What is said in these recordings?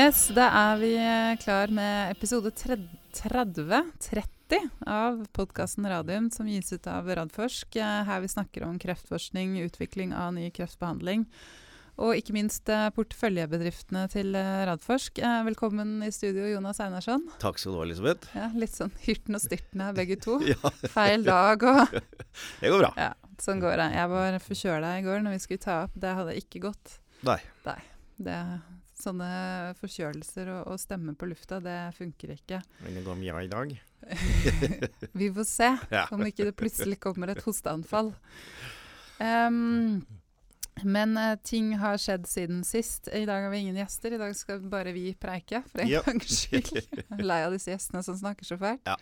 Yes, da er vi klar med episode 30, 30 av podkasten Radium, som gis ut av Radforsk. eh, Her vi snakker om kreftforskning, utvikling av ny kreftbehandling. Og ikke minst eh, porteføljebedriftene til eh, Radforsk. Eh, Velkommen i studio, Jonas Einarsson. Takk skal du ha, Elisabeth. Ja, litt sånn hyrten og styrten her, begge to. Ja, Feil dag og det går bra. Ja, sånn går det. Jeg var forkjøla i går når vi skulle ta opp. Det hadde ikke gått. Nei. Det, sånne forkjølelser og, og stemme på lufta, det funker ikke. Men det går mye i dag. Vi får se Ja. om ikke det plutselig kommer et hosteanfall. Um, men uh, ting har skjedd siden sist. I dag har vi ingen gjester. I dag skal bare vi preike, for en yep. gangs skyld. Lei av disse gjestene som snakker så fælt. Ja.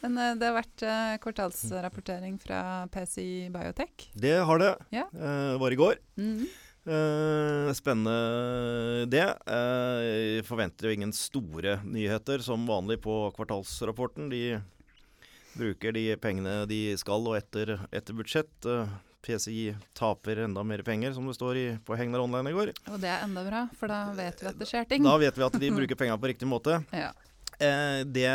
Men uh, det har vært uh, kvartalsrapportering fra PCI Biotech. Det har det. Ja. Var i går. Mhm. Eh, spennende det. Jeg forventer jo ingen store nyheter som vanlig på kvartalsrapporten. De bruker de pengene de skal og etter, etter budsjett. Eh, PCI taper enda mer penger, som det står i, på Hegnar Online i går. Og det er enda bra, for da vet vi at det skjer ting. Da vet vi at de bruker pengene på riktig måte. Ja. Eh, det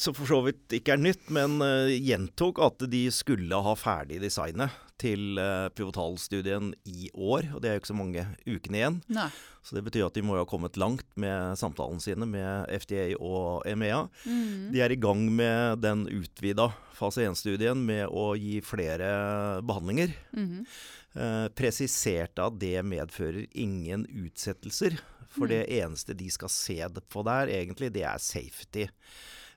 som for så vidt ikke er nytt, men eh, gjentok at de skulle ha ferdig designet til eh, pivotalstudien i år. Og det er jo ikke så mange ukene igjen. Nei. Så det betyr at de må jo ha kommet langt med samtalene sine med FDA og EMEA. Mm. De er i gang med den utvida fase 1-studien med å gi flere behandlinger. Mm. Eh, presiserte at det medfører ingen utsettelser. For Mm. det eneste de skal se på der, egentlig, det er safety.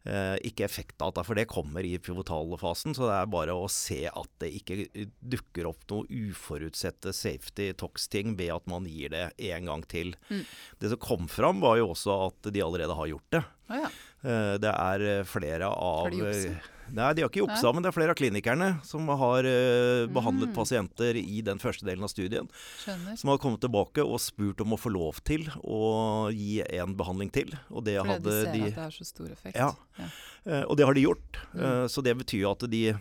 Eh, ikke effektdata, for det kommer i pivotalfasen. Så det er bare å se at det ikke dukker opp noe uforutsette safety tox-ting ved at man gir det en gang til. Mm. Det som kom fram, var jo også at de allerede har gjort det. Å ja. Eh, Det er eh, flere av Har de? Nei, de har ikke juksa, men det er flere av klinikerne som har eh, behandlet Mm. pasienter i den første delen av studien. Skjønner. Som har kommet tilbake og spurt om å få lov til å gi en behandling til. Og det, Fordi hadde de ser de, at det har så stor effekt. Ja. Ja. eh, og det har de gjort. Mm. Eh, Så det betyr at de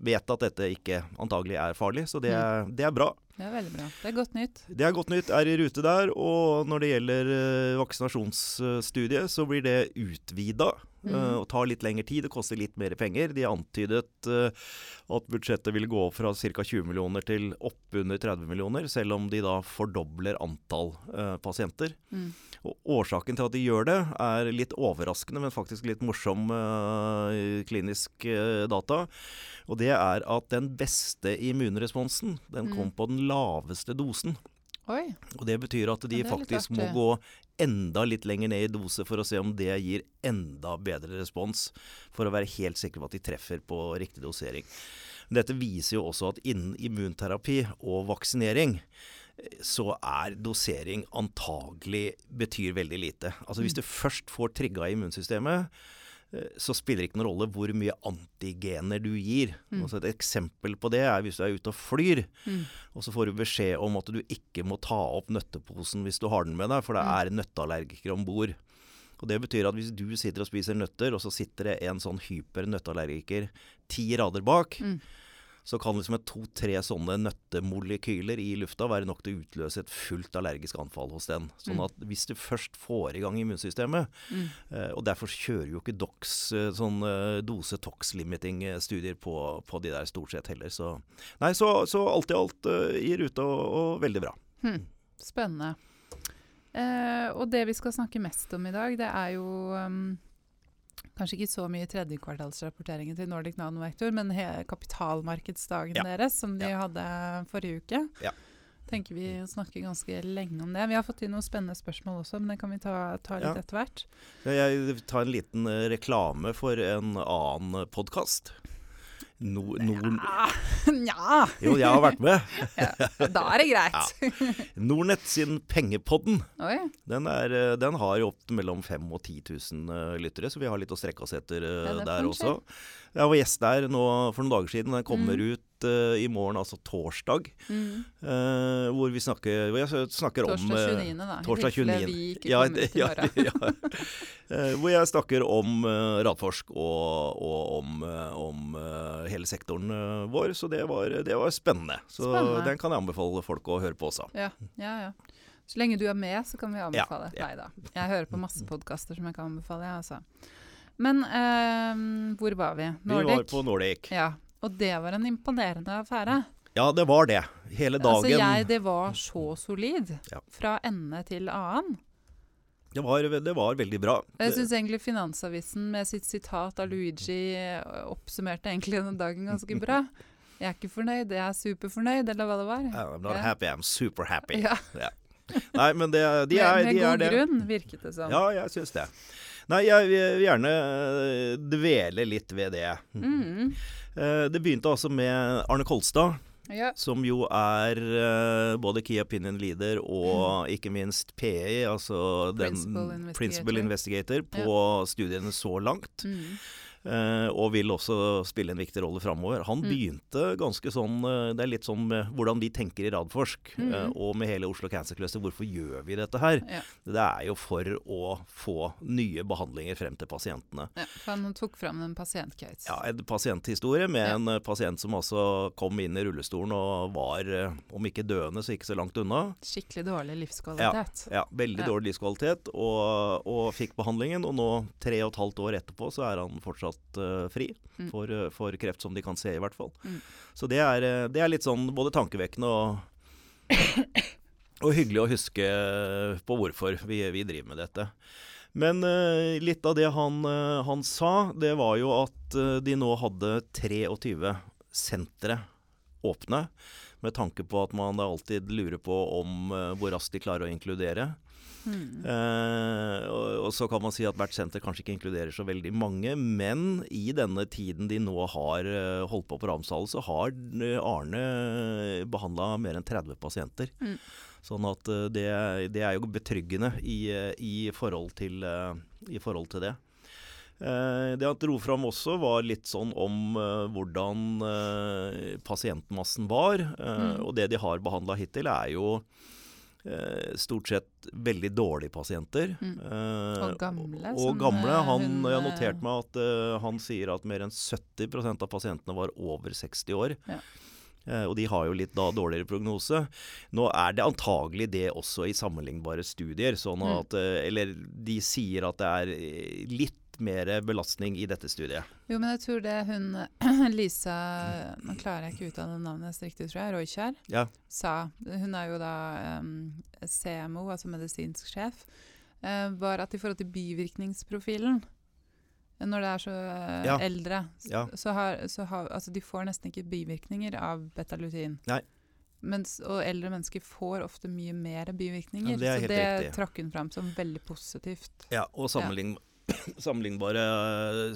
vet at dette ikke antagelig er farlig. Så det, er- Mm. det er bra. Det er veldig bra. Det er godt nytt. Det er godt nytt, er i rute der. Og når det gjelder eh, vaksinasjonsstudiet, så blir det utvida. Eh, og tar litt lengre tid. Det koster litt mer penger. De antydet eh, at budsjettet vil gå fra ca. 20 millioner til oppunder 30 millioner, selv om de da fordobler antall eh, pasienter. Mm. Og Årsaken til at de gjør det, er litt overraskende, men faktisk litt morsom klinisk data. Og det er at den beste immunresponsen, den Mm. kom på den laveste dosen. Oi. Og Det betyr at de Ja, faktisk må gå enda litt lenger ned i dose for å se om det gir enda bedre respons, for å være helt sikker på at de treffer på riktig dosering. Dette viser jo også at innen immunterapi og vaksinering eh, så er dosering antagelig betyr veldig lite. Altså Hvis Mm. du først får trigga immunsystemet, så spiller det ikke noen rolle hvor mye antigener du gir. Mm. Altså et eksempel på det er hvis du er ute og flyr, Mm. og så får du beskjed om at du ikke må ta opp nøtteposen hvis du har den med deg, for det Mm. er nøtteallergikere om bord. Og Det betyr at hvis du sitter og spiser nøtter, og så sitter det en sånn hyper nøtteallergiker ti rader bak, Mm. Så kan liksom to-tre sånne nøttemolekyler i lufta være nok til å utløse et fullt allergisk anfall hos den. Sånn Mm. at hvis du først får i gang immunsystemet, Mm. eh, og derfor kjører jo ikke DOX eh, sånn eh, dose-tox-limiting-studier på, på de der stort sett heller, så Nei, så, så alt i alt i rute og, og veldig bra. Hmm. Spennende. Eh, og det vi skal snakke mest om i dag, det er jo um, Kanskje ikke så mye tredjekvartalsrapporteringen til Nordic Nanovektor, men kapitalmarkedsdagen Ja. deres, som de Ja. hadde forrige uke. Ja. tenker vi snakker ganske lenge om det. Vi har fått inn noen spennende spørsmål også, men det kan vi ta, ta litt Ja. etter hvert. Jeg tar en liten eh, reklame for en annen podkast. No, Nord... Ah, Nja! Jo, jeg har vært med. Ja, da er det greit. Nordnett sin Pengepodden. Den, er, eh, den har jo opp mellom 5000 og 10 000 eh, lyttere, så vi har litt å strekke oss etter eh, Ja, der også. Jeg var gjest der nå for noen dager siden. Den kommer Mm. ut uh, i morgen, altså torsdag. Mm. Uh, hvor vi snakker, hvor jeg snakker om Torsdag eh, 29., da. Torsdag 29.. vi ikke Ja, det- ja, ja. uh, hvor jeg snakker om Radforsk og, og om, om hele sektoren vår. Så det var, det var spennende. Så Spennende. den kan jeg anbefale folk å høre på også. Ja, ja, ja. Så lenge du er med, så kan vi anbefale. Ja, ja. deg, da. Jeg hører på masse podkaster som jeg kan anbefale, jeg, altså. Men eh, hvor var vi? Vi var på Nordic. Ja. Og det var en imponerende affære. Ja, det var det. Hele dagen. Altså jeg, det var så solid. Ja. Fra ende til annen. det, var, det var veldig bra. Jeg syns egentlig Finansavisen med sitt sitat av Luigi eh, oppsummerte egentlig den dagen ganske bra. Jeg er ikke fornøyd, jeg er superfornøyd, eller hva det var. I'm not Ja. happy, I'm super happy. Ja, Nei, men det, de er, med, med de er god grunn, virket det som. Ja, jeg syns det. Nei, jeg vil gjerne eh, dvele litt ved det. Mm. Eh, Det begynte altså med Arne Kolstad, ja. som jo er uh, både Key Opinion Leader og ikke minst PI, altså den Principal Investigator. Principal Investigator på studiene så langt. Mm. Eh, og vil også spille en viktig rolle framover. Han Mm. begynte ganske sånn eh, Det er litt sånn med hvordan vi tenker i Radforsk, Mm. eh, og med hele Oslo Cancer Cluster. Hvorfor gjør vi dette her? Ja. Det er jo for å få nye behandlinger frem til pasientene. Ja, for han tok fram en pasientcase. Ja, En pasienthistorie med Ja. en pasient som altså kom inn i rullestolen og var, om ikke døende, så ikke så langt unna. Skikkelig dårlig livskvalitet. Ja, Veldig Ja. dårlig livskvalitet, og, og fikk behandlingen. Og nå, tre og et halvt år etterpå, så er han fortsatt eh, fri Mm. for, eh, for kreft, som de kan se, i hvert fall. Mm. Så det er, eh, det er litt sånn både tankevekkende og og hyggelig å huske på hvorfor vi, vi driver med dette. Men uh, litt av det han, uh, han sa, det var jo at uh, de nå hadde 23 sentre åpne. Med tanke på at man alltid lurer på om eh, hvor raskt de klarer å inkludere. Mm. Eh, og, og så kan man si at hvert senter kanskje ikke inkluderer så veldig mange, men i denne tiden de nå har eh, holdt på på Ramsdalen, så har eh, Arne behandla mer enn 30 pasienter. Mm. Sånn at det, det er jo betryggende i, i, forhold, til, i forhold til det. Det han dro fram også, var litt sånn om hvordan pasientmassen var. Mm. Og det de har behandla hittil, er jo stort sett veldig dårlige pasienter. Mm. Eh, Og gamle, Og som, gamle. eh, Han, hun, jeg har eh, notert meg at eh, han sier at mer enn 70% av pasientene var over 60 år. Ja. Eh, og de har jo litt da dårligere prognose. Nå er det antagelig det også i sammenlignbare studier. Sånn Mm. at, mm. eller de sier at det er eh, litt mer belastning i dette studiet. Jo, men jeg tror det hun Lisa Nå klarer jeg ikke å uttale navnet hennes riktig, tror jeg. Roykjær. Ja. Sa Hun er jo da um, CMO, altså medisinsk sjef. Uh, var at i forhold til bivirkningsprofilen når det er så uh, Ja. eldre, Ja. så har, så har Altså, de får nesten ikke bivirkninger av betalutin. Nei. Mens, og eldre mennesker får ofte mye mer bivirkninger. Ja, det så det riktig. trakk hun fram som veldig positivt. Ja, og sammenlign, sammenlignbare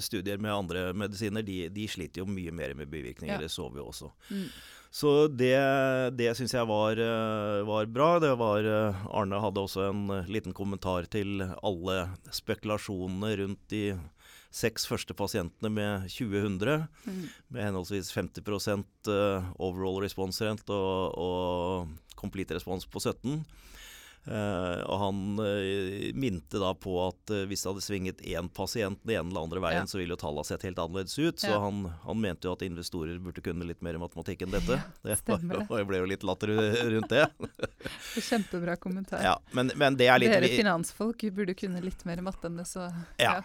studier med andre medisiner, de, de sliter jo mye mer med bivirkninger. Ja. Det så vi også. Mm. Så det, det syns jeg var, eh, var bra. Det var, eh, Arne hadde også en eh, liten kommentar til alle spekulasjonene rundt de seks første pasientene med 2000, Mm. med henholdsvis 50 eh, overall response rent og, og complete response på 17. Eh, og han eh, minte da på at eh, hvis det hadde svinget én pasient den ene eller andre veien, Ja. så ville jo tallene sett helt annerledes ut. Så Ja. han, han mente jo at investorer burde kunne litt mer matematikk enn dette. det var, det. og jeg ble jo litt latter rundt det. Kjempebra kommentar. Ja, men, men det er litt Dere finansfolk burde kunne litt mer matte enn det, så Ja.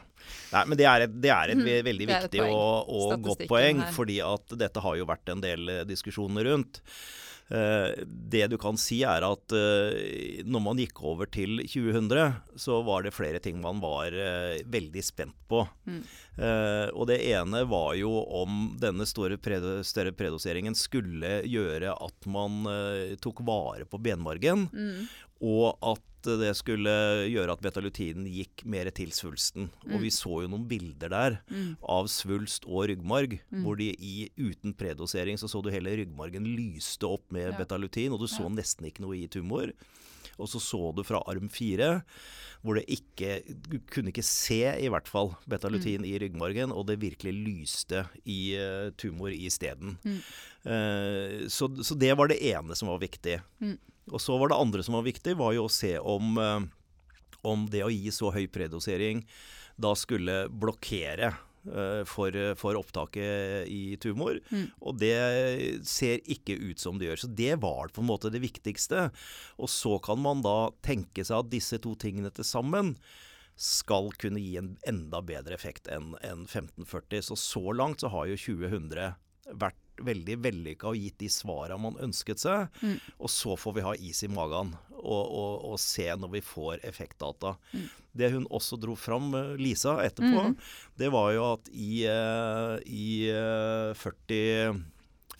Nei, men det er et, det er et mm, veldig Det er et viktig og, og godt poeng, her. fordi at dette har jo vært en del diskusjoner rundt. Eh, det du kan si er at eh, når man gikk over til 2000, så var det flere ting man var eh, veldig spent på. Mm. Og det ene var jo om denne store større predoseringen skulle gjøre at man tok vare på benmargen, mm. og at det skulle gjøre at betalutinen gikk mer til svulsten. Og Mm. vi så jo noen bilder der Mm. av svulst og ryggmarg, Mm. hvor de i, uten predosering så så du hele ryggmargen lyste opp med Ja. betalutin, og du så Ja. nesten ikke noe i tumor. Og så så du fra arm fire, hvor det ikke Du kunne ikke se, i hvert fall, Mm. i ryggmargen, og det virkelig lyste i uh, tumor isteden. Mm. Uh, så, så det var det ene som var viktig. Mm. Og så var det andre som var viktig, var jo å se om, eh, om det å gi så høy predosering da skulle blokkere eh, for, for opptaket i tumor. Mm. Og det ser ikke ut som det gjør. Så det var på en måte det viktigste. Og så kan man da tenke seg at disse to tingene til sammen skal kunne gi en enda bedre effekt enn en 1540. Så så langt så har jo 2000 vært veldig vellykka og gitt de svara man ønsket seg. Mm. Og så får vi ha is i magen og, og, og se når vi får effektdata. Mm. Det hun også dro fram, eh, Lisa, etterpå, mm. det var jo at i, eh, i eh, 40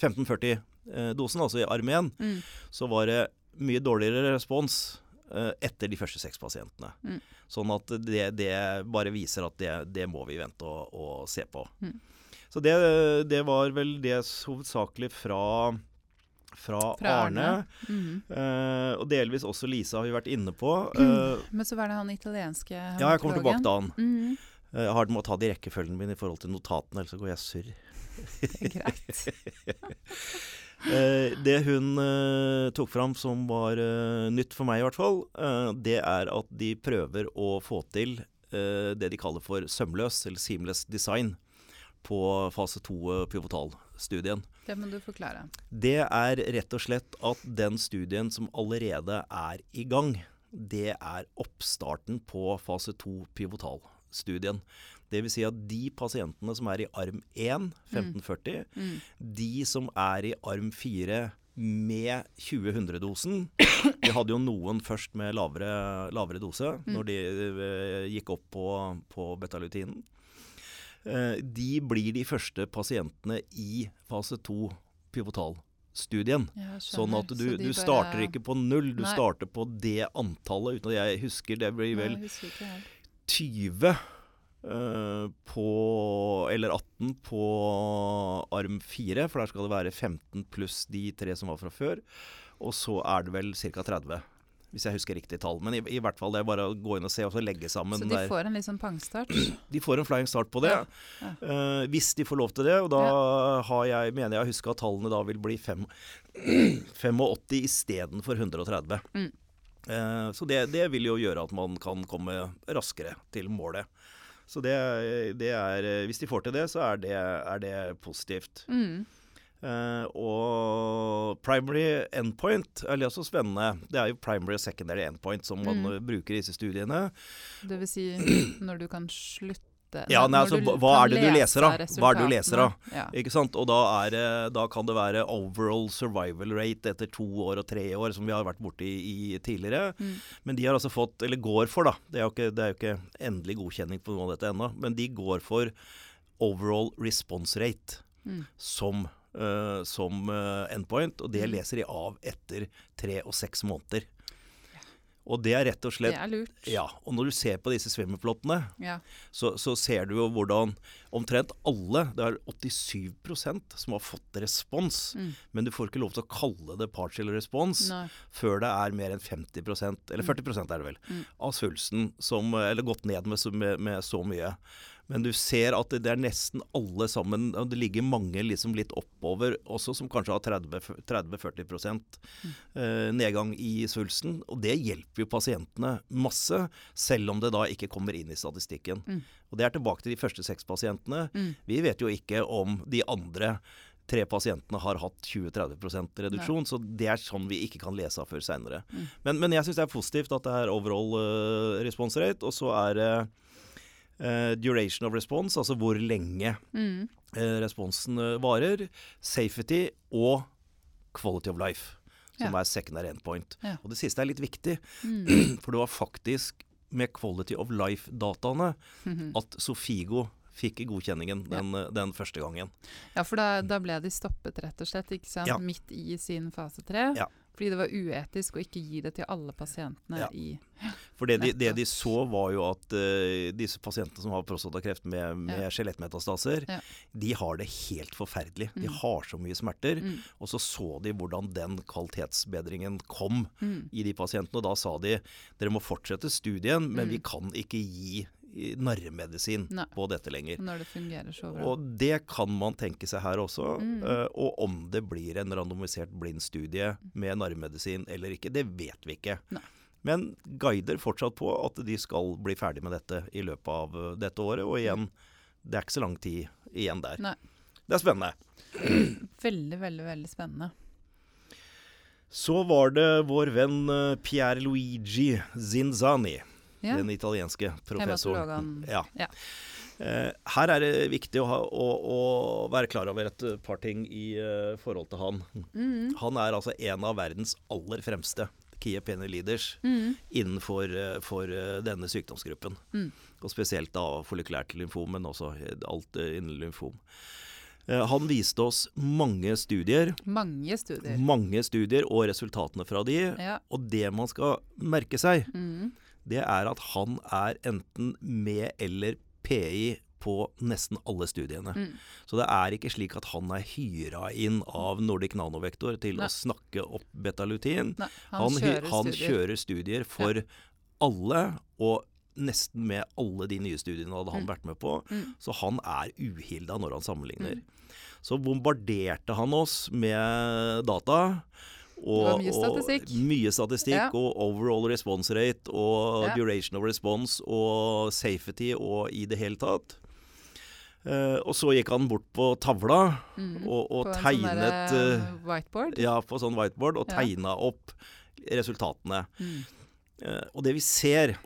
1540-dosen, altså i armeen, Mm. så var det mye dårligere respons eh, etter de første seks pasientene. Mm. Sånn at det, det bare viser at det, det må vi vente og, og se på. Mm. Så det, det var vel det hovedsakelig fra, fra, Fra Arne. Arne. Mm -hmm. uh, og delvis også Lisa har vi vært inne på. Eh, Men så var det han italienske ja, jeg kommer tilbake til han. Mm -hmm. uh, Jeg har må ta de rekkefølgen min i forhold til notatene, ellers så går jeg surr. Det er greit. Eh, det hun tok fram som var nytt for meg i hvert fall, det er at de prøver å få til det de kaller for sømløs, eller seamless design, på fase 2-pivotalstudien. Det må du forklare. Det er rett og slett at den studien som allerede er i gang, det er oppstarten på fase 2-pivotalstudien. Det vil si at de pasientene som er i arm 1, 1540, Mm. de som er i arm 4 med 20-100-dosen Vi hadde jo noen først med lavere, lavere dose Mm. når de eh, gikk opp på, på betalutinen. Eh, de blir de første pasientene i fase 2 pivotalstudien. Ja. Sånn at du, du bare- starter ikke på null, du Nei. starter på det antallet. Uten at jeg husker, det blir vel Nei, jeg husker ikke helt. 20 Uh, på Eller 18 på arm 4, for der skal det være 15 pluss de tre som var fra før. Og så er det vel ca. 30, hvis jeg husker riktig tall. Men i, i hvert fall det er bare å gå inn og se, og så legge sammen Så de der. får en litt sånn pangstart? De får en flying start på det. Ja, ja. Uh, hvis de får lov til det. Og da har jeg, mener jeg å huske at tallene da vil bli fem- 85 istedenfor 130. Mm. Uh, så det, det vil jo gjøre at man kan komme raskere til målet. Så det, det er Hvis de får til det, så er det, er det positivt. Mm. Eh, og primary endpoint er også spennende. Det er jo primary og secondary endpoint som man Mm. eh, bruker i disse studiene. Det vil si når du kan slutte Ja, nei, altså, hva- er det du leser av? Hva er det du leser av? Ja. Ikke sant? Og da, er, da kan det være overall survival rate etter to år og tre år, som vi har vært borti i tidligere. Mm. Men de har altså fått, eller går for, da Det er jo ikke, det er jo ikke endelig godkjenning på noe av dette ennå, men de går for overall response rate Mm. som, eh, som eh, endpoint, og det Mm. leser de av etter tre og seks måneder. Og det er rett og slett Det er lurt. Ja. Og når du ser på disse svimmelplottene, Ja. så, så ser du jo hvordan omtrent alle, det er 87% som har fått respons, Mm. men du får ikke lov til å kalle det partial respons Nei. før det er mer enn 50% eller 40 er det vel, Mm. av svulsten som Eller gått ned med, med, med så mye. Men du ser at det, det er nesten alle sammen Det ligger mange liksom litt oppover også, som kanskje har 30-40 mm. nedgang i svulsten. Og det hjelper jo pasientene masse, selv om det da ikke kommer inn i statistikken. Mm. Og det er tilbake til de første seks pasientene. Mm. Vi vet jo ikke om de andre tre pasientene har hatt 20-30% reduksjon, så det er sånn vi ikke kan lese av før seinere. Mm. Men, men jeg syns det er positivt at det er overall uh, response rate, og så er det eh, duration of response, altså hvor lenge Mm. uh, responsen eh, varer, safety og quality of life, som Ja. er secondary endpoint. Ja. Og det siste er litt viktig, Mm. for det var faktisk med quality of life-dataene Mhm. at Sofigo fikk godkjenningen den, den første gangen. Ja, for da, da ble de stoppet, rett og slett, ikke sant? Ja. midt i sin fase tre. Ja. Fordi det var uetisk å ikke gi det til alle pasientene Ja. i For det de, det de så, var jo at uh, disse pasientene som har prostatakreft med, med Ja. skjelettmetastaser, Ja. de har det helt forferdelig. De Mm. har så mye smerter. mm. Og så så de hvordan den kvalitetsbedringen kom Mm. i de pasientene. Og da sa de dere må fortsette studien, men Mm. vi kan ikke gi narremedisin Nei. på dette lenger. Når det fungerer så bra. Og det kan man tenke seg her også. Mm. eh, og om det blir en randomisert blind studie med narremedisin eller ikke, det vet vi ikke. Nei. Men guider fortsatt på at de skal bli ferdig med dette i løpet av eh, dette året. Og igjen, Det er ikke så lang tid igjen der. Nei. Det er spennende. Veldig, veldig, veldig spennende. Så var det vår venn eh, Pierre Luigi Zinzani, Ja. den italienske professoren. Ja. Ja. Eh, her er det viktig å, ha, å, å være klar over et par ting i eh, forhold til han. Mm. Han er altså en av verdens aller fremste key opinion leaders Mm. innenfor eh, for denne sykdomsgruppen. Mm. Og spesielt da folikulært lymfom, men også alt innen lymfom. Han viste oss mange studier, Mange studier. mange studier og resultatene fra de. Ja. Og det man skal merke seg, Mm. Det er at han er enten med eller PI på nesten alle studiene. Mm. Så det er ikke slik at han er hyra inn av Nordic Nanovektor til Nei. å snakke opp betalutin. Nei, Han, han, kjører han studier. kjører studier for alle, og nesten med alle de nye studiene hadde han Mm. vært med på. Mm. Så han er uhilda når han sammenligner. Så bombarderte han oss med data. Og, mye statistikk. Og mye statistikk Ja. og overall response rate og Ja. duration of response og safety og i det hele tatt. Uh, og så gikk han bort på tavla Mm. og, og På en tegnet sånn whiteboard. ja, på sånn whiteboard og Ja. tegna opp resultatene. Mm. Uh, og det vi ser,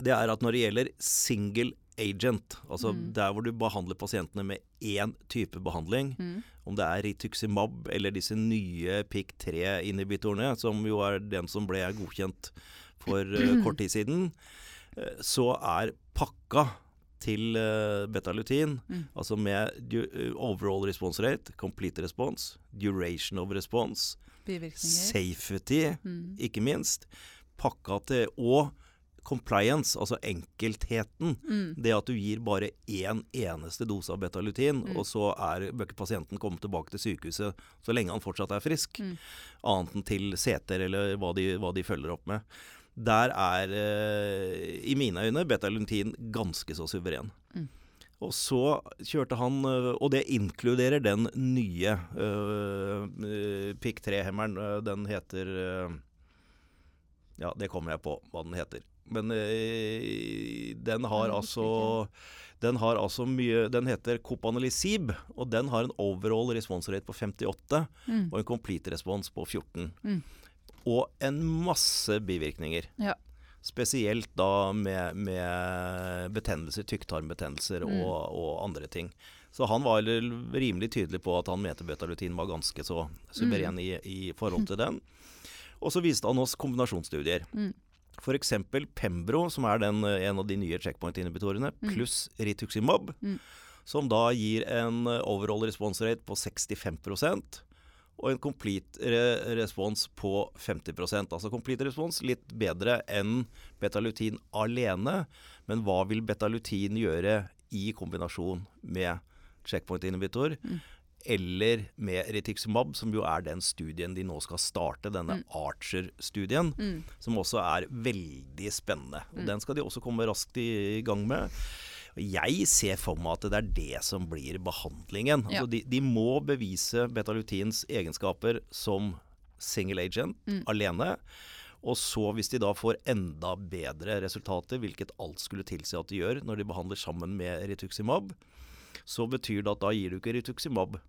det er at når det gjelder single agent, altså Mm. der hvor du behandler pasientene med én type behandling, Mm. om det er rituximab eller disse nye PIK3-inhibitorene, som jo er den som ble godkjent for uh, kort tid siden, uh, så er pakka til uh, betalutin, Mm. altså med eh, overall response rate, complete response, duration of response, safety, Mm. ikke minst, pakka til Og compliance, altså enkeltheten. Mm. Det at du gir bare én eneste dose av betalutin, Mm. og så er, bør ikke pasienten komme tilbake til sykehuset så lenge han fortsatt er frisk. Mm. Annet enn til seter eller hva de, hva de følger opp med. Der er, eh, i mine øyne, betalutin ganske så suveren. Mm. Og så kjørte han øh, Og det inkluderer den nye øh, øh, PIK3-hemmeren. øh, Den heter øh, Ja, det kommer jeg på hva den heter. Men eh, den har altså den har altså mye Den heter Copanelisib, og den har en overall response rate på 58 Mm. og en complete response på 14. Mm. Og en masse bivirkninger. Ja. Spesielt da med, med betennelser, tykktarmbetennelser Mm. og, og andre ting. Så han var rimelig tydelig på at han mente betalutin var ganske så suveren Mm. i, i forhold til den. Og så viste han oss kombinasjonsstudier. Mm. F.eks. Pembro, som er den, en av de nye checkpoint-inhibitorene, Mm. pluss rituximab, Mm. som da gir en overall response rate på 65% og en complete re respons på 50% Altså complete respons litt bedre enn betalutin alene, men hva vil betalutin gjøre i kombinasjon med checkpoint-inhibitor? Mm. Eller med rituximab, som jo er den studien de nå skal starte, denne Mm. Archer-studien Mm. som også er veldig spennende. Og Mm. Den skal de også komme raskt i, gang med. Jeg ser for meg at det er det som blir behandlingen. Ja. Altså de, de må bevise betalutins egenskaper som single agent Mm. alene. Og så, hvis de da får enda bedre resultater, hvilket alt skulle tilsi at de gjør når de behandler sammen med rituximab, så betyr det at da gir du ikke rituximab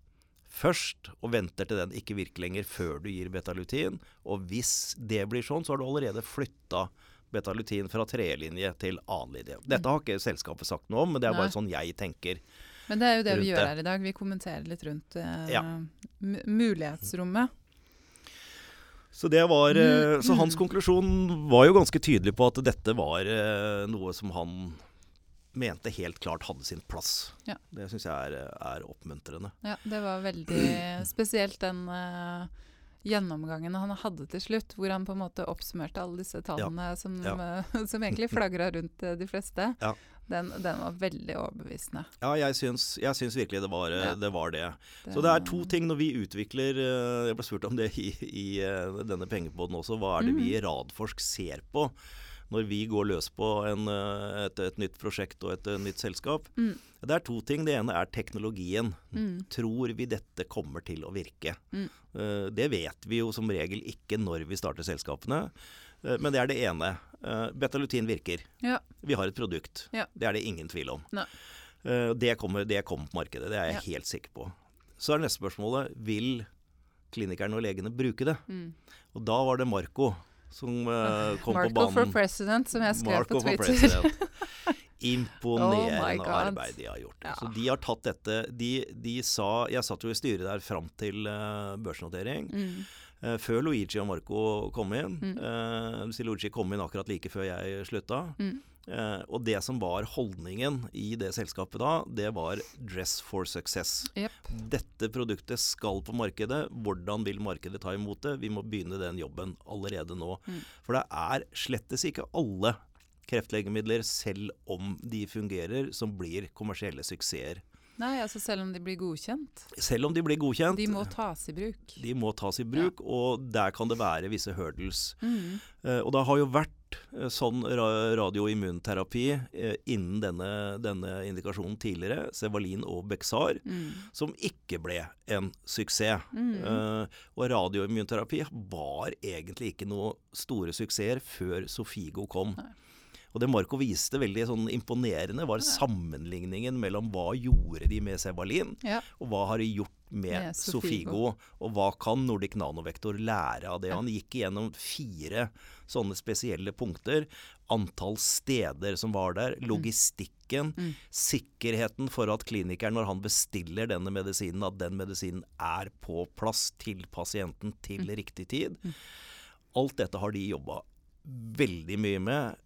først, og venter til den ikke virker lenger før du gir betalutin. Og hvis det blir sånn, så har du allerede flytta betalutin fra tredjelinje til annenlinje. Dette har ikke selskapet sagt noe om, men det er bare Nei. sånn jeg tenker. Men det er jo det vi gjør her i dag. Vi kommenterer litt rundt eh, Ja. mulighetsrommet. Så, det var, eh, Mm. så hans konklusjon var jo ganske tydelig på at dette var eh, noe som han mente helt klart hadde sin plass. Ja. Det syns jeg er, er oppmuntrende. Ja, det var veldig spesielt den uh, gjennomgangen han hadde til slutt, hvor han på en måte oppsummerte alle disse tallene som, Ja. som egentlig flagra rundt eh, de fleste. Ja. Den, den var veldig overbevisende. Ja, jeg syns, jeg syns virkelig det var, eh, Ja. det var det. Så det er to ting når vi utvikler Jeg ble spurt om det i, i denne pengepodden også. Hva er det vi i Radforsk ser på når vi går løs på en, eh, et, et nytt prosjekt og et, et nytt selskap? Mm. Det er to ting. Det ene er teknologien. Mm. Tror vi dette kommer til å virke? Mm. Eh, Det vet vi jo som regel ikke når vi starter selskapene. Eh, Men det er det ene. Eh, Betalutin virker. Ja. Vi har et produkt. Ja. Det er det ingen tvil om. Eh, det, kommer, det kommer på markedet, det er jeg Ja. helt sikker på. Så er neste spørsmålet vil klinikerne og legene bruke det. Mm. Og da var det Marco som uh, kom Marco på banen. Marco for president, som jeg skrev Marco på Twitter. Imponerende Oh arbeid de har gjort. Ja. Så de har tatt dette de, de sa Jeg satt jo i styret der fram til uh, børsnotering. Mm. Uh, før Luigi og Marco kom inn. Mm. Luigi kom inn akkurat like før jeg slutta. Mm. Eh, og det som var holdningen i det selskapet da, det var 'dress for success'. Yep. Dette produktet skal på markedet. Hvordan vil markedet ta imot det? Vi må begynne den jobben allerede nå. Mm. For det er slettes ikke alle kreftlegemidler, selv om de fungerer, som blir kommersielle suksesser. Nei, altså selv om de blir godkjent. Selv om de blir godkjent. De må tas i bruk. de må tas i bruk, og der kan det være visse hurdles. Mm. Eh, og det har jo vært eh, sånn radioimmunterapi eh, innen denne, denne indikasjonen tidligere, Sevalin og Bexar, Mm. som ikke ble en suksess. Mm. Eh, og radioimmunterapi var egentlig ikke noe store suksesser før Sofigo kom. Nei. Og det Marco viste veldig sånn imponerende, var sammenligningen mellom hva gjorde de med Sevalin, Ja. og hva har de gjort med, Med Sofigo. Og hva kan Nordic Nanovektor lære av det? Han gikk igjennom fire sånne spesielle punkter. Antall steder som var der, logistikken, Mm. sikkerheten for at klinikeren, når han bestiller denne medisinen, at den medisinen er på plass til pasienten til Mm. riktig tid. Alt dette har de jobba veldig mye med.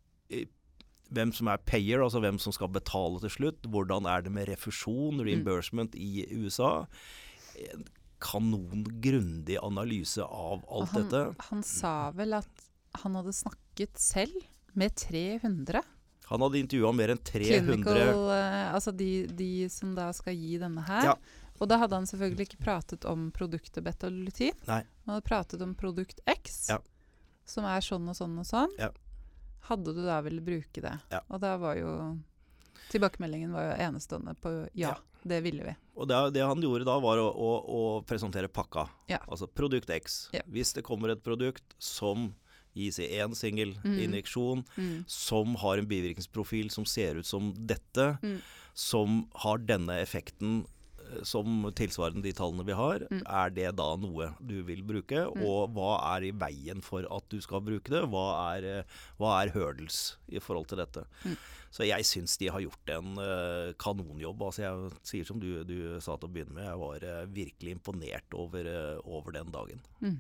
Hvem som er payer, altså hvem som skal betale til slutt. Hvordan er det med refusjon, reimbursement i USA. En kanongrundig analyse av alt han, dette. Han sa vel at han hadde snakket selv med 300 Han hadde intervjua mer enn 300 clinical eh, Altså de, de som da skal gi denne her. Ja. Og da hadde han selvfølgelig ikke pratet om produktet betalutin. Nei. Han hadde pratet om produkt X, Ja. som er sånn og sånn og sånn. Ja. Hadde du da villet bruke det? Ja. Og da var jo Tilbakemeldingen var jo enestående på ja, Ja. Det ville vi. Og det, det han gjorde da, var å, å, å presentere pakka. Ja. Altså produkt X. Ja. Hvis det kommer et produkt som gis i én singel Mm. injeksjon, Mm. som har en bivirkningsprofil som ser ut som dette, Mm. som har denne effekten som tilsvarende de tallene vi har, Mm. er det da noe du vil bruke? Og hva er i veien for at du skal bruke det? Hva er, eh, hva er hurdles i forhold til dette? Mm. Så jeg syns de har gjort en eh, kanonjobb. Altså jeg sier som du, du sa til å begynne med, jeg var eh, virkelig imponert over, over den dagen. Mm.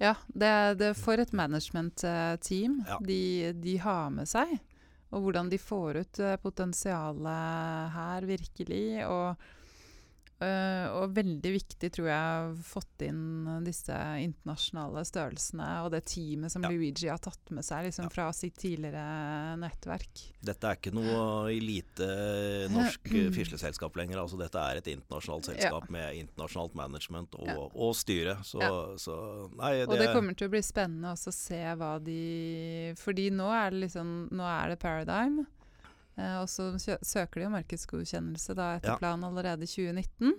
Ja, det, det for et management-team Ja. de, de har med seg. Og hvordan de får ut potensialet her, virkelig. Og, øh, og veldig viktig, tror jeg, fått inn disse internasjonale størrelsene og det teamet som Ja. Luigi har tatt med seg liksom, Ja. fra sitt tidligere nettverk. Dette er ikke noe elite norsk fisleselskap lenger. Altså dette er et internasjonalt selskap med internasjonalt management og, Ja. og styre. Så, Ja. så nei, Og det kommer til å bli spennende også å se hva de Fordi nå er det liksom Nå er det Paradigm. Eh, og så søker de jo markedsgodkjennelse da etter Ja. planen allerede i 2019.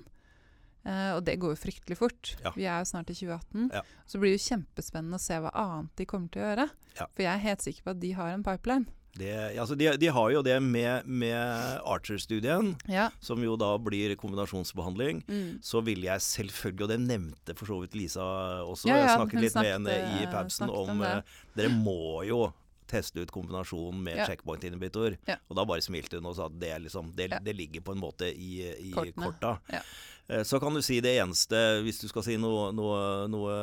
Eh, og det går jo fryktelig fort. Ja. Vi er jo snart i 2018. Ja. Så blir det jo kjempespennende å se hva annet de kommer til å gjøre. Ja. For jeg er helt sikker på at de har en pipeline. det, altså de, de har jo det med, med Archer-studien, som jo da blir kombinasjonsbehandling. Mm. Så vil jeg selvfølgelig, og det nevnte for så vidt Lisa også, jeg snakket litt litt med henne i Pabsen om, om eh, Dere må jo teste ut kombinasjonen med Ja. checkpoint-inhibitor. Ja. Og da bare smilte hun og sa at det, er liksom, det, det ligger på en måte i, i Kortene. korta. Ja. Eh, Så kan du si det eneste, hvis du skal si noe, noe, noe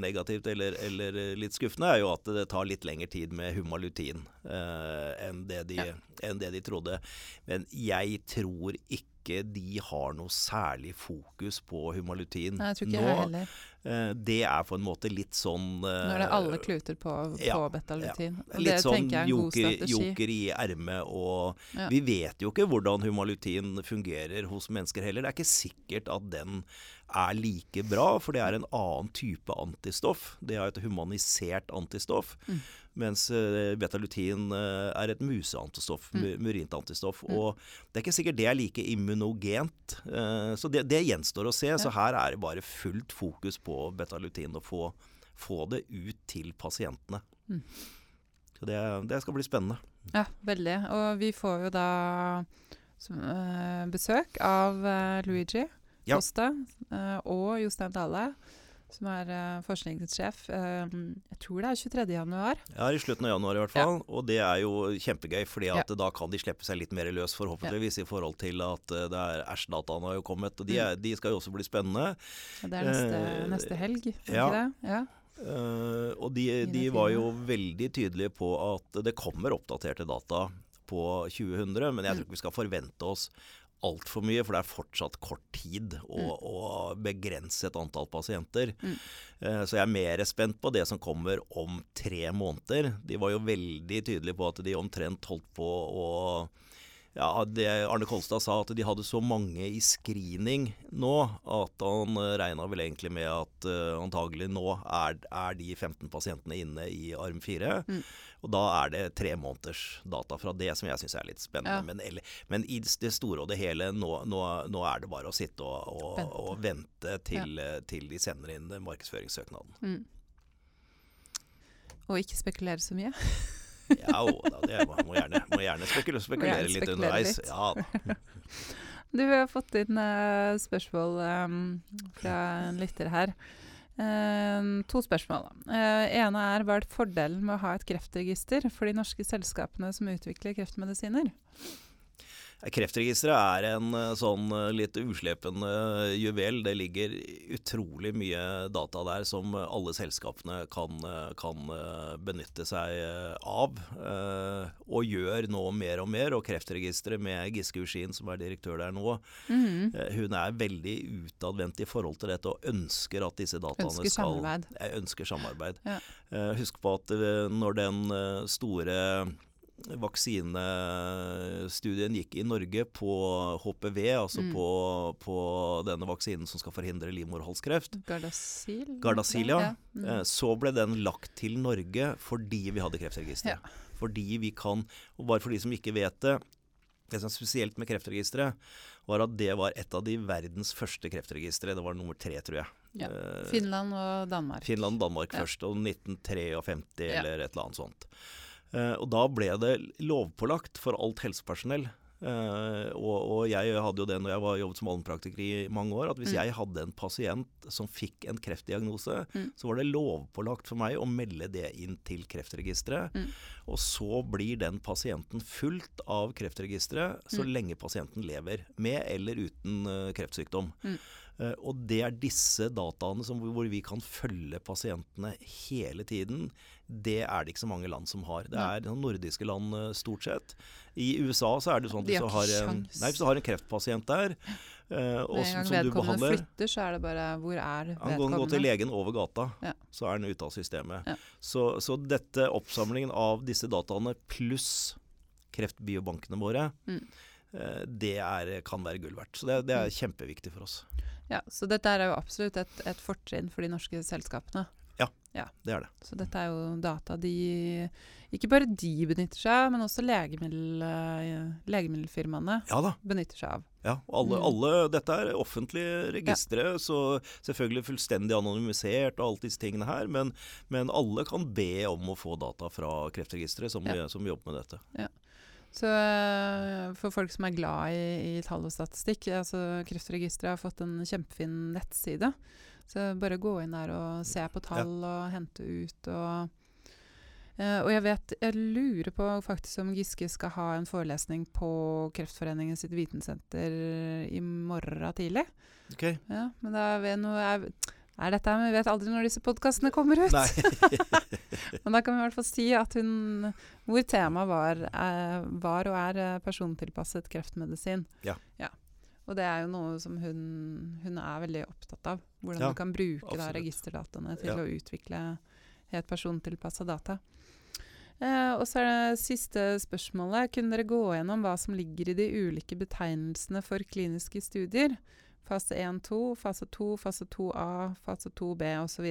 negativt eller, eller litt skuffende, er jo at det tar litt lengre tid med humalutin eh, enn, det de, Ja. enn det de trodde. Men jeg tror ikke de har noe særlig fokus på humalutin Nei, jeg tror ikke nå. jeg heller. Eh, Det er på en måte litt sånn Nå er det alle kluter på, på ja, betalutin. Ja. Litt det sånn er joker, joker i ermet og Ja. Vi vet jo ikke hvordan humalutin fungerer hos mennesker heller. Det er ikke sikkert at den er like bra, for det er en annen type antistoff. Det er et humanisert antistoff. Mm. Mens eh, betalutin eh, er et museantistoff, Mm. murint antistoff. Og det er ikke sikkert det er like immunogent. eh, Så det, det gjenstår å se. Så her er det bare fullt fokus på betalutin, og få, få det ut til pasientene. Mm. Så det, det skal bli spennende. Ja, veldig. Og vi får jo da som, besøk av Luigi Ja. Costa eh, og Jostein Dale, som er uh, forskningssjef. Eh, jeg tror det er 23. januar. Ja, i slutten av januar i hvert fall. Og det er jo kjempegøy, fordi at da kan de slippe seg litt mer løs, forhåpentligvis, i forhold til at uh, det er Æsj-dataene har jo kommet. Og de, er, de skal jo også bli spennende. Det er neste, uh, neste helg, er ja. ikke det? Ja. Uh, og de, de var jo veldig tydelige på at det kommer oppdaterte data på 2000, men jeg tror Mm. ikke vi skal forvente oss altfor mye, for det er fortsatt kort tid å begrense et antall pasienter. Mm. Eh, så jeg er mer spent på det som kommer om tre måneder. De var jo veldig tydelige på at de omtrent holdt på å ja, det Arne Kolstad sa at de hadde så mange i screening nå at han uh, regna vel egentlig med at uh, antagelig nå er, er de 15 pasientene inne i arm 4. Mm. Og da er det tre måneders data fra det som jeg syns er litt spennende. Ja. Men, eller, men i det store og det hele, nå, nå, nå er det bare å sitte og, og, Vente. og vente til, ja. til de sender inn markedsføringssøknaden. Mm. Og ikke spekulere så mye. Ja, å, da, det må, må, gjerne, må gjerne spekulere, spekulere gjerne litt underveis. litt. Ja da. Du, vi har fått inn uh, spørsmål um, fra en lytter her. Uh, to spørsmål. Uh, ene er hva er fordelen med å ha et kreftregister for de norske selskapene som utvikler kreftmedisiner? Kreftregisteret er en eh, sånn eh, litt uslepende juvel. Det ligger utrolig mye data der som alle selskapene kan, eh, kan eh, benytte seg eh, av. eh, Og gjør nå mer og mer. Og Kreftregisteret med Giske Uskin, som er direktør der nå, mm. eh, hun er veldig utadvendt i forhold til dette og ønsker at disse dataene Ønsker skal samarbeid. Jeg ønsker samarbeid. Ja. Eh, husk på at eh, når den eh, store vaksinestudien gikk i Norge på HPV, altså Mm. på, på denne vaksinen som skal forhindre livmorhalskreft, Gardasil? Gardasil, ja. Mm. eh, så ble den lagt til Norge fordi vi hadde kreftregister. Ja. Fordi vi kan, og bare for de som ikke vet det Det som er spesielt med Kreftregisteret, var at det var et av de verdens første kreftregistre. Det var nummer tre, tror jeg. Ja. Eh, Finland og Danmark. Finland og Danmark Ja. først, og 1953 Ja. eller et eller annet sånt. Eh, og da ble det lovpålagt for alt helsepersonell. Eh, og, og jeg hadde jo det når jeg var jobbet som allmennpraktiker i mange år, at hvis Mm. jeg hadde en pasient som fikk en kreftdiagnose, Mm. så var det lovpålagt for meg å melde det inn til Kreftregisteret. Mm. Og så blir den pasienten fulgt av Kreftregisteret så Mm. lenge pasienten lever, med eller uten eh, kreftsykdom. Mm. Eh, og det er disse dataene som, hvor vi kan følge pasientene hele tiden. Det er det ikke så mange land som har. Det er nordiske land eh, stort sett. I USA så er det sånn at hvis du har, en, nei, hvis du har en kreftpasient der, eh, og Med en gang som som vedkommende flytter, så er det bare Hvor er vedkommende? han kan gå til legen over gata, Ja. så er den ute av systemet. Ja. Så, så dette oppsamlingen av disse dataene pluss kreftbiobankene våre, Mm. det er, kan være gull verdt. Så det, det er kjempeviktig for oss. Ja, så dette er jo absolutt et, et fortrinn for de norske selskapene. Ja, Det er det. Så dette er jo data de Ikke bare de benytter seg av, men også legemiddel, eh, legemiddelfirmaene Ja benytter seg av. Ja, og alle, Mm. alle, dette er offentlige registre, så selvfølgelig fullstendig anonymisert og alt disse tingene her, men, men alle kan be om å få data fra Kreftregisteret som, Ja. som jobber med dette. Så eh, for folk som er glad i, i tall og statistikk, altså Kreftregisteret har fått en kjempefin nettside. Så bare gå inn der og se på tall og hente ut og Uh, og jeg vet, jeg lurer på faktisk om Giske skal ha en forelesning på Kreftforeningen sitt vitensenter i morgen tidlig. Okay. Ja, men da er vi noe er, er dette her, men Vi vet aldri når disse podkastene kommer ut. Men da kan vi i hvert fall si at hun Hvor temaet var, eh, var og er eh, persontilpasset kreftmedisin. Ja. Og det er jo noe som hun, hun er veldig opptatt av. Hvordan Ja, du kan bruke da, registerdataene til Ja. å utvikle helt persontilpassa data. Eh, og så er det siste spørsmålet. Kunne dere gå gjennom hva som ligger i de ulike betegnelsene for kliniske studier? Fase 1-2, fase 2, fase 2A, fase 2B osv.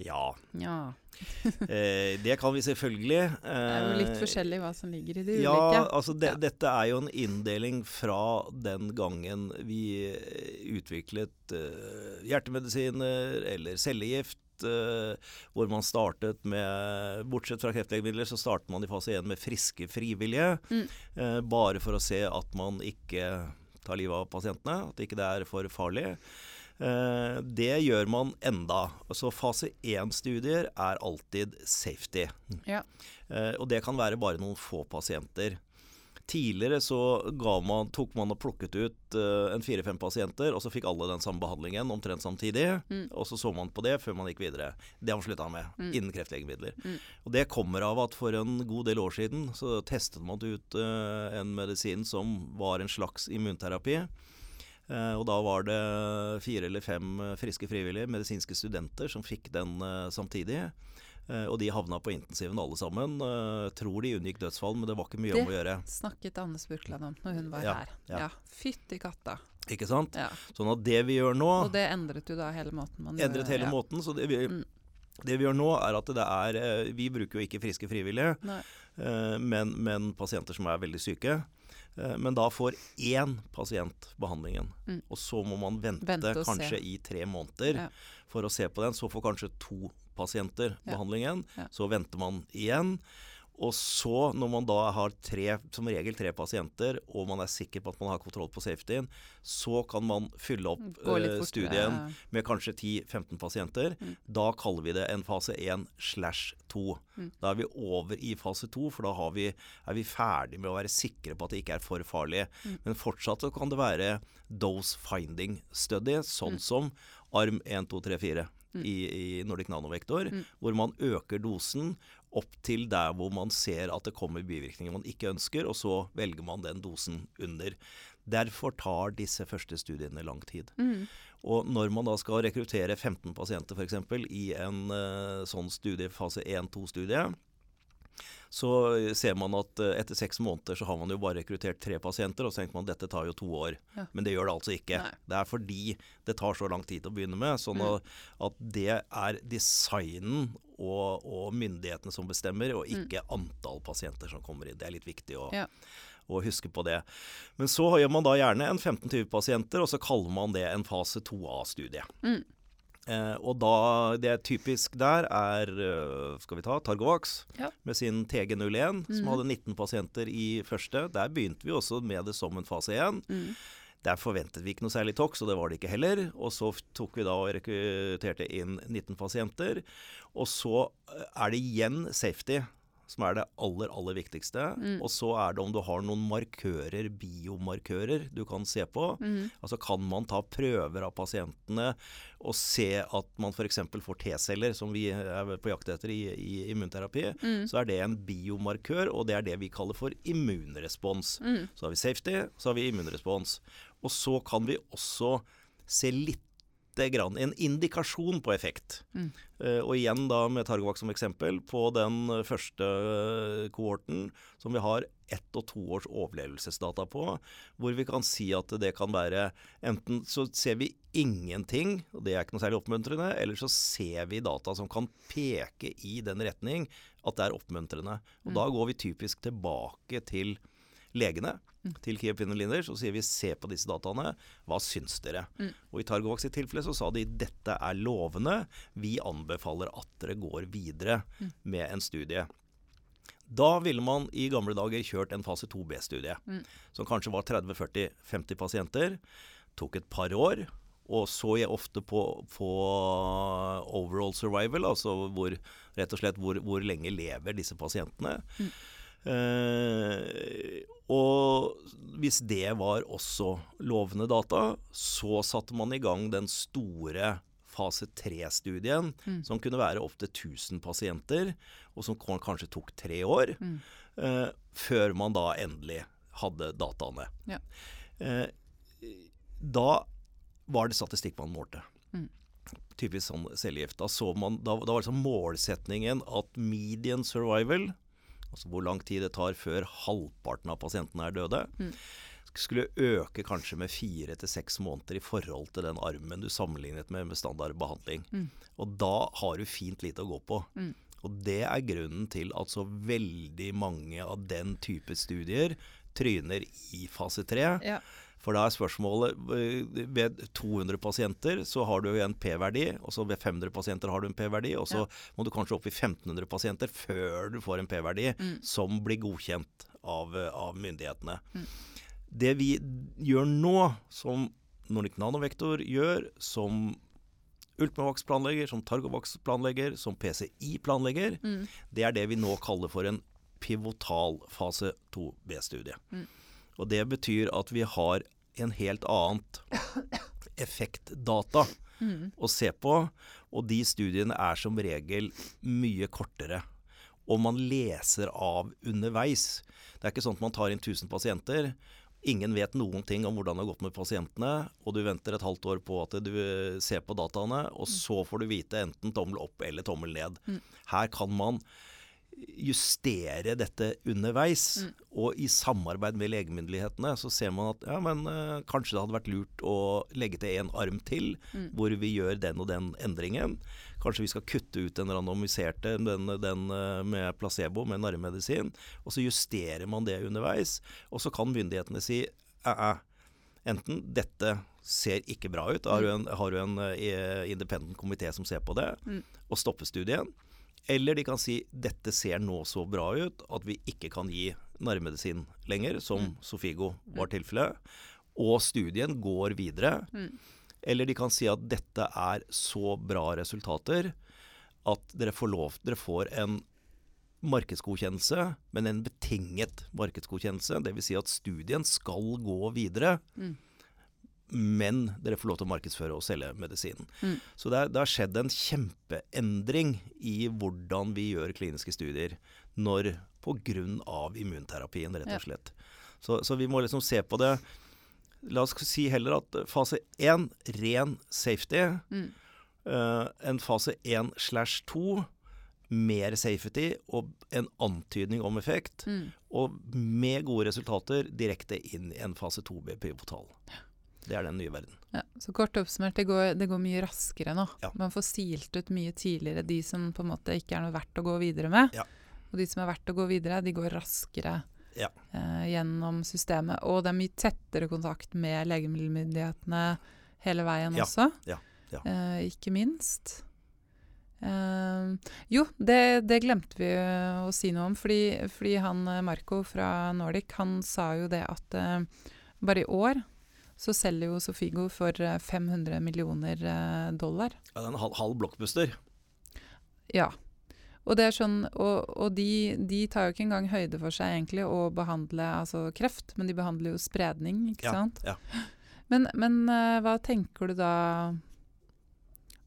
Ja, Ja. eh, det kan vi selvfølgelig. Det er jo litt Eh, forskjellig hva som ligger i de Ja, ulike. altså de, Ja. dette er jo en inndeling fra den gangen vi eh, utviklet eh, hjertemedisiner eller cellegift eh, hvor man startet med Bortsett fra kreftlegemidler, så startet man i fase 1 med friske frivillige. Mm. Eh, bare for å se at man ikke tar livet av pasientene, at ikke det er for farlig. Eh, det gjør man enda. Så fase 1-studier er alltid safety. Ja. Eh, og det kan være bare noen få pasienter. Tidligere så man, tok man og plukket ut uh, en fire-fem pasienter, og så fikk alle den samme behandlingen omtrent samtidig. Mm. Og så så man på det før man gikk videre. Det har man slutta med Mm. innen kreftlegemidler. Mm. Og det kommer av at for en god del år siden så testet man ut uh, en medisin som var en slags immunterapi. Eh, og da var det fire eller fem friske frivillige medisinske studenter som fikk den samtidig. Eh, og de havna på intensiven alle sammen. Eh, tror de unngikk dødsfall, men det var ikke mye Det- om å gjøre. Det Snakket Anne Spurkland om når hun var Ja, her. ja. Ja. Fytti katta. Ikke sant? Ja. Sånn at det vi gjør nå Og det endret jo da hele måten man Endret gjør- hele ja. måten. Så det vi, Mm. det vi gjør nå, er at det er eh, Vi bruker jo ikke friske frivillige, men, men pasienter som er veldig syke. Men da får én pasient behandlingen. Mm. Og så må man vente, Vente kanskje se. i tre måneder Ja. For å se på den. Så får kanskje to pasienter behandlingen. Så venter man igjen. Og så, når man da har tre, som regel tre pasienter, og man er sikker på at man har kontroll på safetyen, så kan man fylle opp eh, fortere. studien med kanskje 10-15 pasienter. Mm. Da kaller vi det en fase 1 slash 2. Mm. Da er vi over i fase 2, for da har vi, er vi ferdig med å være sikre på at det ikke er for farlig. Mm. Men fortsatt så kan det være dose finding study, sånn Mm. som ARM 1, 2, 3, 4 Mm. i, i Nordic Nanovektor, Mm. hvor man øker dosen opp til der hvor man ser at det kommer bivirkninger man ikke ønsker, og så velger man den dosen under. Derfor tar disse første studiene lang tid. Mm. Og når man da skal rekruttere 15 pasienter f.eks. i en uh, sånn studie, fase 1-2-studie, så ser man at eh, etter seks måneder så har man jo bare rekruttert tre pasienter, og så tenker man at dette tar jo to år. Ja. Men det gjør det altså ikke. Nei. Det er fordi det tar så lang tid å begynne med. Sånn Mm. at, at det er designen og, og myndighetene som bestemmer, og ikke antall pasienter som kommer inn. Det er litt viktig å, Mm. Ja. å huske på det. Men så gjør man da gjerne en 15-20 pasienter, og så kaller man det en fase 2A-studie. Mm. Eh, og da det er typisk der er eh, skal vi ta Targovax Ja. med sin TG01, som Mhm. hadde 19 pasienter i første. Der begynte vi også med det som en fase 1. Mm. Der forventet vi ikke noe særlig tox, og det var det ikke heller. Og så tok vi da og rekrutterte inn 19 pasienter. Og så eh, er det igjen safety som er det aller, aller viktigste. Mm. Og så er det om du har noen markører, biomarkører, du kan se på. Mm. Altså kan man ta prøver av pasientene og se at man f.eks. får T-celler, som vi er på jakt etter i, i immunterapi, Mm. så er det en biomarkør, og det er det vi kaller for immunrespons. Mm. Så har vi safety, så har vi immunrespons. Og så kan vi også se litt grann, en indikasjon på effekt. Mm. Eh, og igjen da med Targovak som eksempel, på den eh, første eh, kohorten som vi har ett og to års overlevelsesdata på, hvor vi kan si at det kan være Enten så ser vi ingenting, og det er ikke noe særlig oppmuntrende, eller så ser vi data som kan peke i den retning at det er oppmuntrende. Og Mm. da går vi typisk tilbake til legene, Mm. til Key Opinion Leaders, og sier vi se på disse dataene, hva syns dere? Mm. Og i Targovaks i tilfelle så sa de dette er lovende, vi anbefaler at dere går videre Mm. med en studie. Da ville man i gamle dager kjørt en fase 2B-studie, Mm. som kanskje var 30-40-50 pasienter. Tok et par år, og så jeg ofte på, på overall survival, altså hvor, rett og slett hvor, hvor lenge lever disse pasientene. Mm. Eh, og hvis det var også lovende data, så satte man i gang den store fase 3-studien, Mm. som kunne være opptil 1000 pasienter, og som kanskje tok tre år, Mm. eh, før man da endelig hadde dataene. Ja. Eh, da var det statistikk man målte. Mm. Typisk sånn cellegift. Da, så man, da, da var liksom målsetningen at median survival, altså hvor lang tid det tar før halvparten av pasientene er døde, Mm. skulle øke kanskje med fire til seks måneder i forhold til den armen du sammenlignet med med standard. Mm. Og da har du fint lite å gå på. Mm. Og det er grunnen til at så veldig mange av den type studier tryner i fase tre. Ja. For da er spørsmålet eh, Ved 200 pasienter så har du en P-verdi, og så ved 500 pasienter har du en P-verdi, og så Ja. må du kanskje opp i 1500 pasienter før du får en P-verdi Mm. som blir godkjent av, eh, av myndighetene. Mm. Det vi gjør nå, som Nordic Nanovektor gjør, som Ultimovax planlegger, som Targovax planlegger, som PCI planlegger, Mm. det er det vi nå kaller for en pivotal fase 2B-studie. Mm. Og det betyr at vi har en helt annet effektdata Mm. å se på, og de studiene er som regel mye kortere. Og man leser av underveis. Det er ikke sånn at man tar inn 1000 pasienter. Ingen vet noen ting om hvordan det har gått med pasientene, og du venter et halvt år på at du ser på dataene, og så får du vite enten tommel opp eller tommel ned. Mm. Her kan man justere dette underveis, Mm. og i samarbeid med legemyndighetene så ser man at ja, men eh, kanskje det hadde vært lurt å legge til en arm til, Mm. hvor vi gjør den og den endringen. Kanskje vi skal kutte ut den randomiserte, den, den eh, med placebo, med narremedisin. Og så justerer man det underveis. Og så kan myndighetene si æ, enten dette ser ikke bra ut, har du en, har du en eh, independent komité som ser på det, Mm. og stopper studien. Eller de kan si dette ser nå så bra ut at vi ikke kan gi nærmedisin lenger, som Mm. Sofigo var tilfellet. Og studien går videre. Mm. Eller de kan si at dette er så bra resultater at dere får lov Dere får en markedsgodkjennelse, men en betinget markedsgodkjennelse. Dvs. Si at studien skal gå videre, Mm. Men dere får lov til å markedsføre og selge medisinen. Mm. Så det, er, har skjedd en kjempeendring i hvordan vi gjør kliniske studier når pga. immunterapien, rett og slett. Så, så vi må liksom se på det La oss si heller at fase 1, ren safety. Mm. Uh, en fase 1 slash 2, mer safety og en antydning om effekt. Mm. Og med gode resultater direkte inn i en fase 2B pivotal. Det er den nye verden. Ja, så kort oppsummert, det går, det går mye raskere nå. Ja. Man får silt ut mye tidligere de som på en måte ikke er noe verdt å gå videre med. Ja. Og de som er verdt å gå videre, de går raskere Ja. eh, gjennom systemet. Og det er mye tettere kontakt med legemiddelmyndighetene hele veien også. ja, ja. Eh, ikke minst. Eh, jo, det, det glemte vi å si noe om, fordi, fordi han eh, Marco fra Nordic han sa jo det at eh, bare i år så selger jo Sofigo for eh, 500 millioner eh, dollar. Ja, det er en halv, halv blockbuster. Ja. Og, det er sånn, og, og de, de tar jo ikke engang høyde for seg egentlig å behandle altså kreft, men de behandler jo spredning, ikke Ja, sant? ja. Men, men eh, hva tenker du da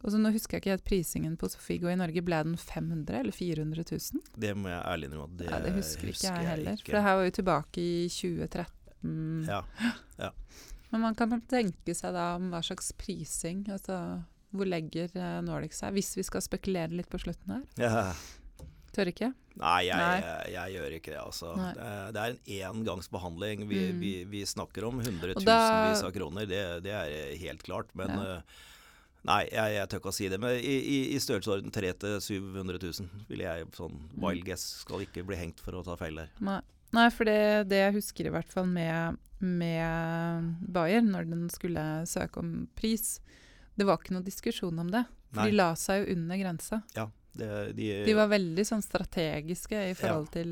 altså Nå husker jeg ikke helt prisingen på Sofigo i Norge. Ble den 500 eller 400 000? Det må jeg ærlig innrømme det, ja, det husker ikke jeg heller. ikke. For det her var jo tilbake i 2013. Ja, Ja. Men man kan tenke seg da om hva slags prising altså Hvor legger eh, Nordic seg? Hvis vi skal spekulere litt på slutten her. Ja. Tør ikke? Nei, jeg, Nei. Jeg, jeg gjør ikke det, altså. Nei. Det er, en engangsbehandling. Vi, Mm. vi, vi snakker om hundretusenvis av kroner, det, det er helt klart. Men Ja. eh, Nei, jeg, jeg tør ikke å si det. Men i, i, i størrelsesorden 300 000-700 000 ville jeg sånn Mm. wild guess. Skal ikke bli hengt for å ta feil der. Nei, Nei for det, det jeg husker i hvert fall med, med Bayer, når den skulle søke om pris, det var ikke noe diskusjon om det. For Nei. de la seg jo under grensa. Det, de, De var veldig sånn strategiske i forhold til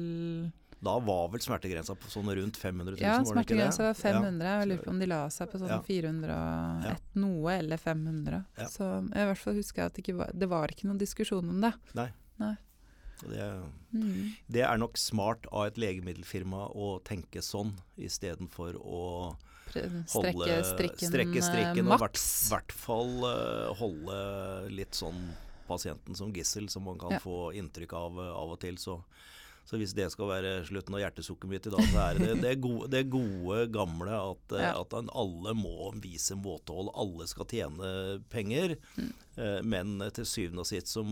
Da var vel smertegrensa på sånn rundt 500 000? Ja, smertegrensa var 500. Jeg lurer på om de la seg på sånn Ja. 401 Ja. noe, eller 500. Ja. Så jeg i hvert fall husker jeg at det ikke var, det var ikke noen diskusjon om det. Så det, Mm. det er nok smart av et legemiddelfirma å tenke sånn, istedenfor å Pre- holde, Strekke strikken, strekke strikken maks. og i hvert, hvert fall eh, holde litt sånn pasienten som gissel, som man kan Ja. få inntrykk av eh, av og til. Så, så hvis det skal være slutten av hjertesukkeret mitt i dag, så er det det gode, det gode gamle at, eh, Ja. at alle må vise måtehold. Alle skal tjene penger. Mm. Eh, Men til syvende og sist så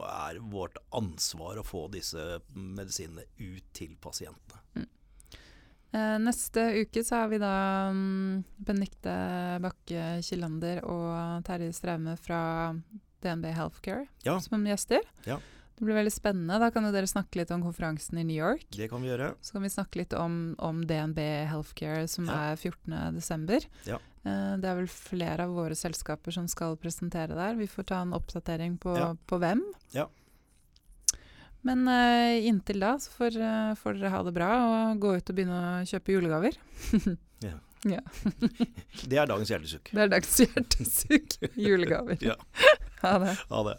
er vårt ansvar å få disse medisinene ut til pasientene. Mm. neste uke så har vi da mm, Benikte Bakke Kilander og Terje Straume fra DNB Healthcare Ja. som gjester. Ja. Det blir veldig spennende. Da kan jo dere snakke litt om konferansen i New York. Det kan vi gjøre. Så kan vi snakke litt om, om DNB Healthcare som Ja. er 14.12. Ja. Eh, det er vel flere av våre selskaper som skal presentere der. Vi får ta en oppdatering på, Ja. på hvem. Ja. Men uh, inntil da så får, uh, får dere ha det bra og gå ut og begynne å kjøpe julegaver. Ja. Det er dagens hjertesukk. Det er dagens hjertesukk. Julegaver. Ja. Ha det. Ha det.